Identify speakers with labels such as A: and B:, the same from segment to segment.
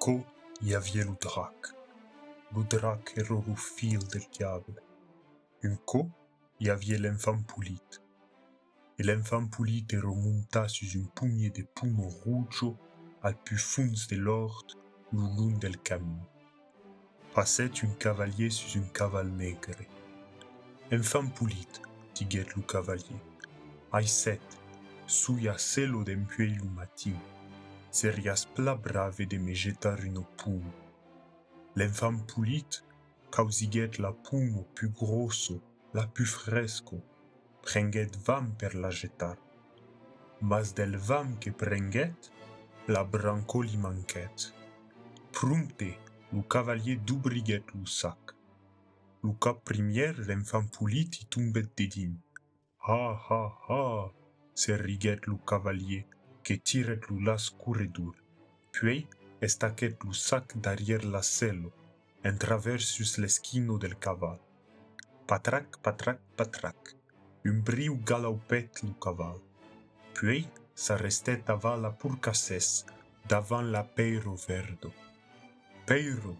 A: co y avait le drac. Le drac era le fil del diable. Un co y avait l'enfant Poulite. Et l'enfant Poulite remonta sur une poignée de pommes rouges al plus fond de l'ordre le long del camin. Passait un cavalier sur un caval negre. Enfant Poulite, diguet le cavalier, aiset, suia celo d'empuei le matin. Serias pla brave de me jetar une pomme. L'enfant Poulite causiguet la pomme plus grosso, la plus fresco, prenguet vam per la jetar. Mas del vam que prenguet, la branco li manquet. Prompte, le cavalier d'oubriguet le sac. Le cap premier, l'enfant Poulite y tombet de din. Ha ha ha, se riguet le cavalier, que tiret le las corredor. Puis, estaquet le sac derrière la selle, en travers sur l'esquino del caval. Patrac, patrac, patrac. Un brio galopet le caval. Puis, s'arrestet avant la pourcassesse, davant la peiro verdo. Peiro,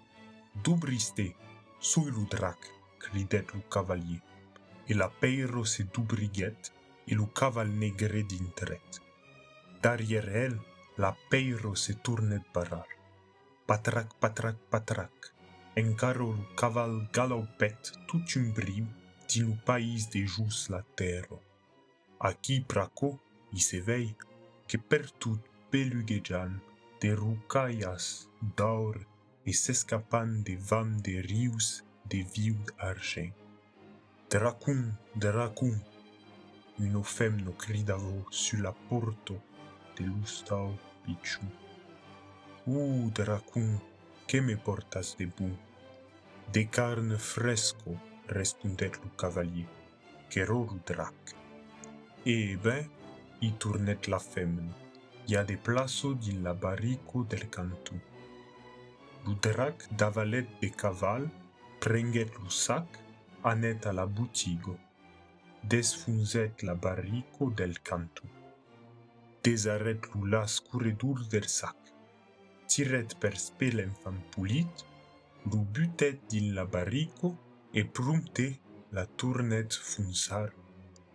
A: dubriste, sui le drac, cridet le cavalier. Et la peiro se dubriguet, et le caval negre d'intret. Derrière elle, la peiro se tourne parar. Patrac, patrac, patrac. Encaro le caval galopet tout un brio din pays de jus la terre. Aquí praco, i se vei, que per tout beluguejan de rucaillas d'or et s'escapan de vam de rius de viu argent. Dracum, dracum, une femme no cridavo sur la porte de l'ustau pichu. Ou, dracun, que me portas debout? De carne fresco, respondet lo cavalier. Qu'erreur, drac. Eh ben, y tournet la femme. Y a de plaço din la barrico del cantou. Lo drac davalet de caval, prenguet lo sac, anet a la boutigo. Desfunzet la barrico del cantou. Desarret le las corredor del sac. Tiret per spe l'enfant Poulite, le butet din la barrico et prompte la tournet funzar,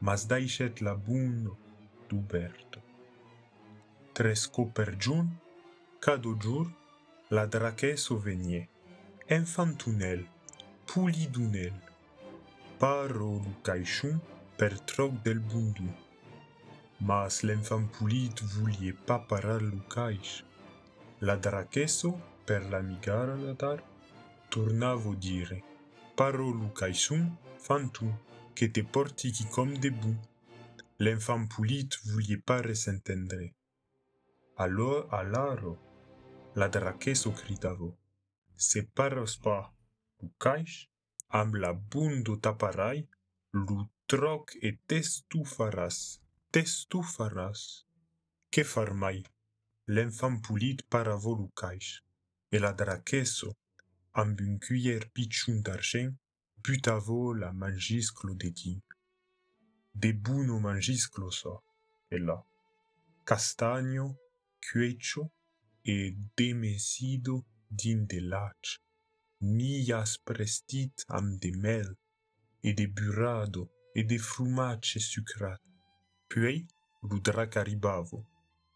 A: mas daichet la buno d'Uberto. Tresco per giun, cado giur, la dracheso venie, infantunel, pulidunel, paro lu caixun per troc del bundu. Mas l'enfant pulit vouliait pas parar lu caix. La dracheso, per la migara da dar, tornavo dire, paro lu caixun, fantu, que te porti qui comme debout. L'enfant Poulite vouliait pas s'entendre. Alors, alors, la dracheso cridavo, separos pas, lu caix, am la bundo taparai, lu troc et testu faràs? Que far mai? L'enfant pulit para volucais e la draqueso amb un cuèr pichun d'argent putavo la mangisclo de qui de buno mangisclo so e la castagno cuecho e demesido din de lach millas prestit amb de mel e de burado e de frumace sucrate Puis, lu drac arribavo.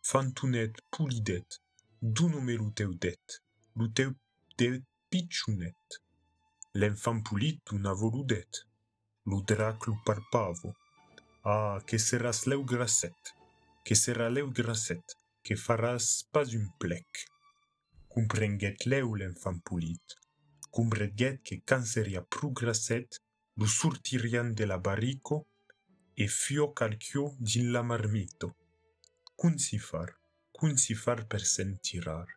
A: Fantunet pulidet, d'uno me lu teu det, lu teu det pichunet. L'enfant pulit una voludet. Lu drac lu parpavo. Ah, que seras leu grasset, que sera leu grasset, que faras pas un plec. Leu l'enfant pulit. Comprenguet que quand seria pru grasset, lu sortirian de la barrico e fio calcio din la marmito. Si far, cun si far per sentirar.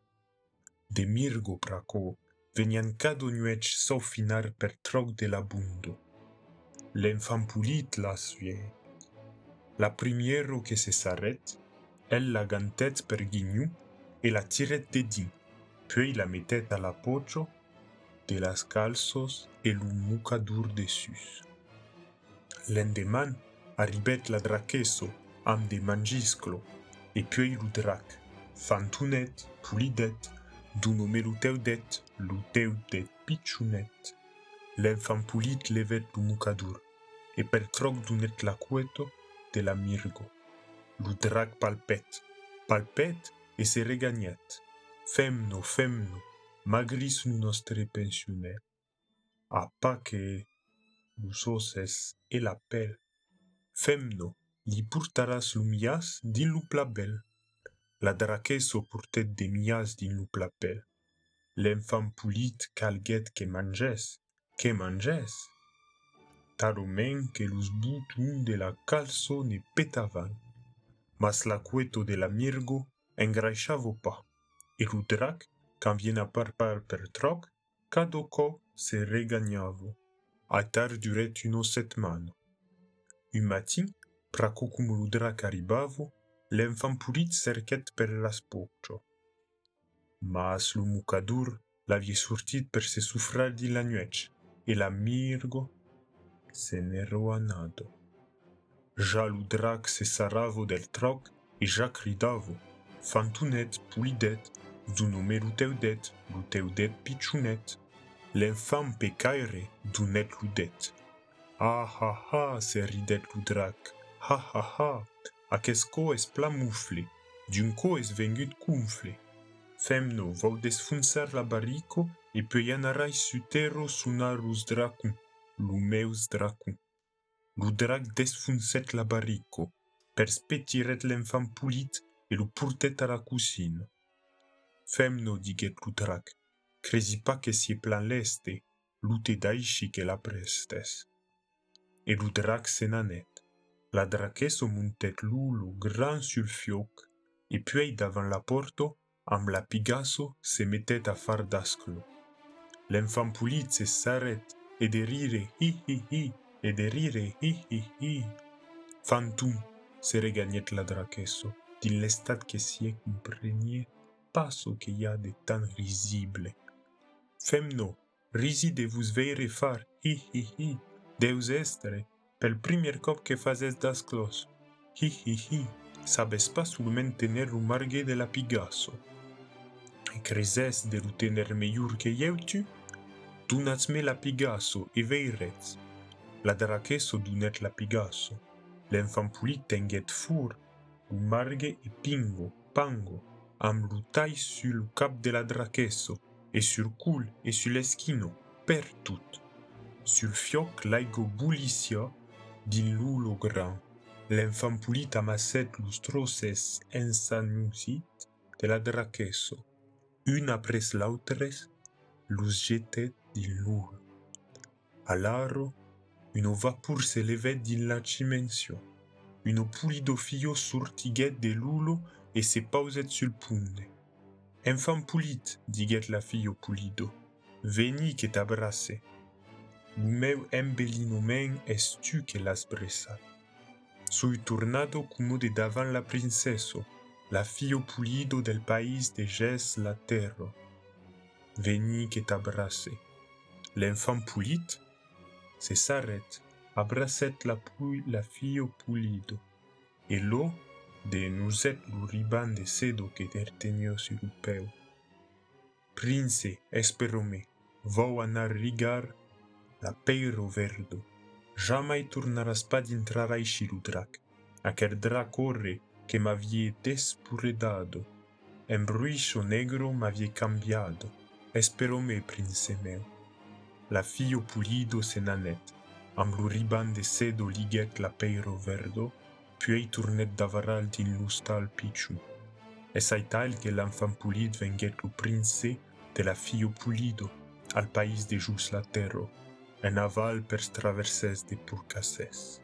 A: De mirgo praco, venian cado nuec sofinar per troc de la bundo. L'enfant pulit la suie. La primiero que se s'arrête, elle la gantet per guignou et la tiret de din, puis la mettet à la pocho de las calzos et le mucadur dessus. L'endeman arribet la dracheso am de mangisclo, et puis le drac, fantunet, pulidet, d'où nommé l'uteudet, l'uteudet pichunet. L'enfant pulit levet l'umucadur, et per troc dunet la cueto de la mirgo. L'udrac palpet, palpet et se regagnet. Femno, femno, magris nu nostre pensioner. A pas que l'usoses et l'appel. Femno, li purtaras lumias din. La draqueso purtet de mias din lu plapel. L'enfant pulit calguet que manges, que manges. Taromen que lus butun de la calzo ne petavan. Mas la cueto de la mirgo engraixavo pas. Et l'udrac, quand vien a parpar per troc, cadoco se regagnavo. A tar duret uno setmano. Un matin, praco cum l'udrac arribavo, l'enfant pulit cerquet per l'aspoccio. Mas lo mucadur l'avie sortit per se suffrar di la nuec, e la mirgo se n'ero anado. Ja l'udrac se saravo del troc, e ja cridavo, fantunet pulidet, zunome luteudet, luteudet pichunet, l'enfant pecaire dunet ludet. Ah ha ha, se ridet l'udrac, ha ha ha, Aquesco es plamufle, dunco es vengut cumfle. Femno vau desfunzar la barico e peianarai sutero sunarus dracum, lumeus dracum. Ludrac desfunset la barico, perspetiret l'enfant pulit e lu purtet a la cusino. Femno diget ludrac, pas que si plan leste, lute daishi que la prestes. E ludrac se nanet. La dracheso muntet lulo grand sul fioc, e puei davant la porto, am la pigasso se mettet a far dasclo. L'enfant pulit se s'arret, e de rire hi hi hi, e de rire hi hi hi. Fantum se regagnet la dracheso, din l'estat que si comprenie passo que y a de tan risible. Femno, risi de vos veire far, hi hi hi, deus estere, pel primer cop que fazes das clos. Hi hi hi, sabes pas sulment tener un margue de la pigasso. E creses de lu tener meiur que eu tu? Me la pigasso e veirets. La dracheso dunet la pigasso. L'enfant pulit tenget fur, un margue e pingo, pango, am lutai sul cap de la dracheso, e sur cul e sul eschino, per tout. sul fioc l'aigo bulicia din l'ulo gran. L'enfant pulit amasset los trosses ensanusit de la draquesso. Un après l'autre, los jetet din l'ulo. A l'arro, una vapor se levet din la cimensio. Un pulido fio sortiguet de l'ulo e se pauset sul punde. Enfant pulit, diguet la fio pulido. Veni que t'abrasse. Ta meu embellinoment es tu que l'as bressat. Sui tornado como de davant la princeso, la fio pulido del país de Gès la terra. Veni que t'abrace. L'enfant pulit, se s'arret, abracet la pui la fio pulido. E lo, de nuset lo riban de sedo que der tenio sur peu. Prince, espero me, vau anar rigar peiro verdo. Jamais tornarás pas d'intrarai shiludrac, aquel dracore que m'avie despuredado. En bruixo negro m'avie cambiado, esperome prince meu. La fio pulido se nanet, am lu riban de sedo liguet la peiro verdo, puis tournet davaral din lustal pichu. Es aital que l'enfant pulid venget lu prince de la fio pulido, al país de jus la terro, en aval per traverses de purcasses.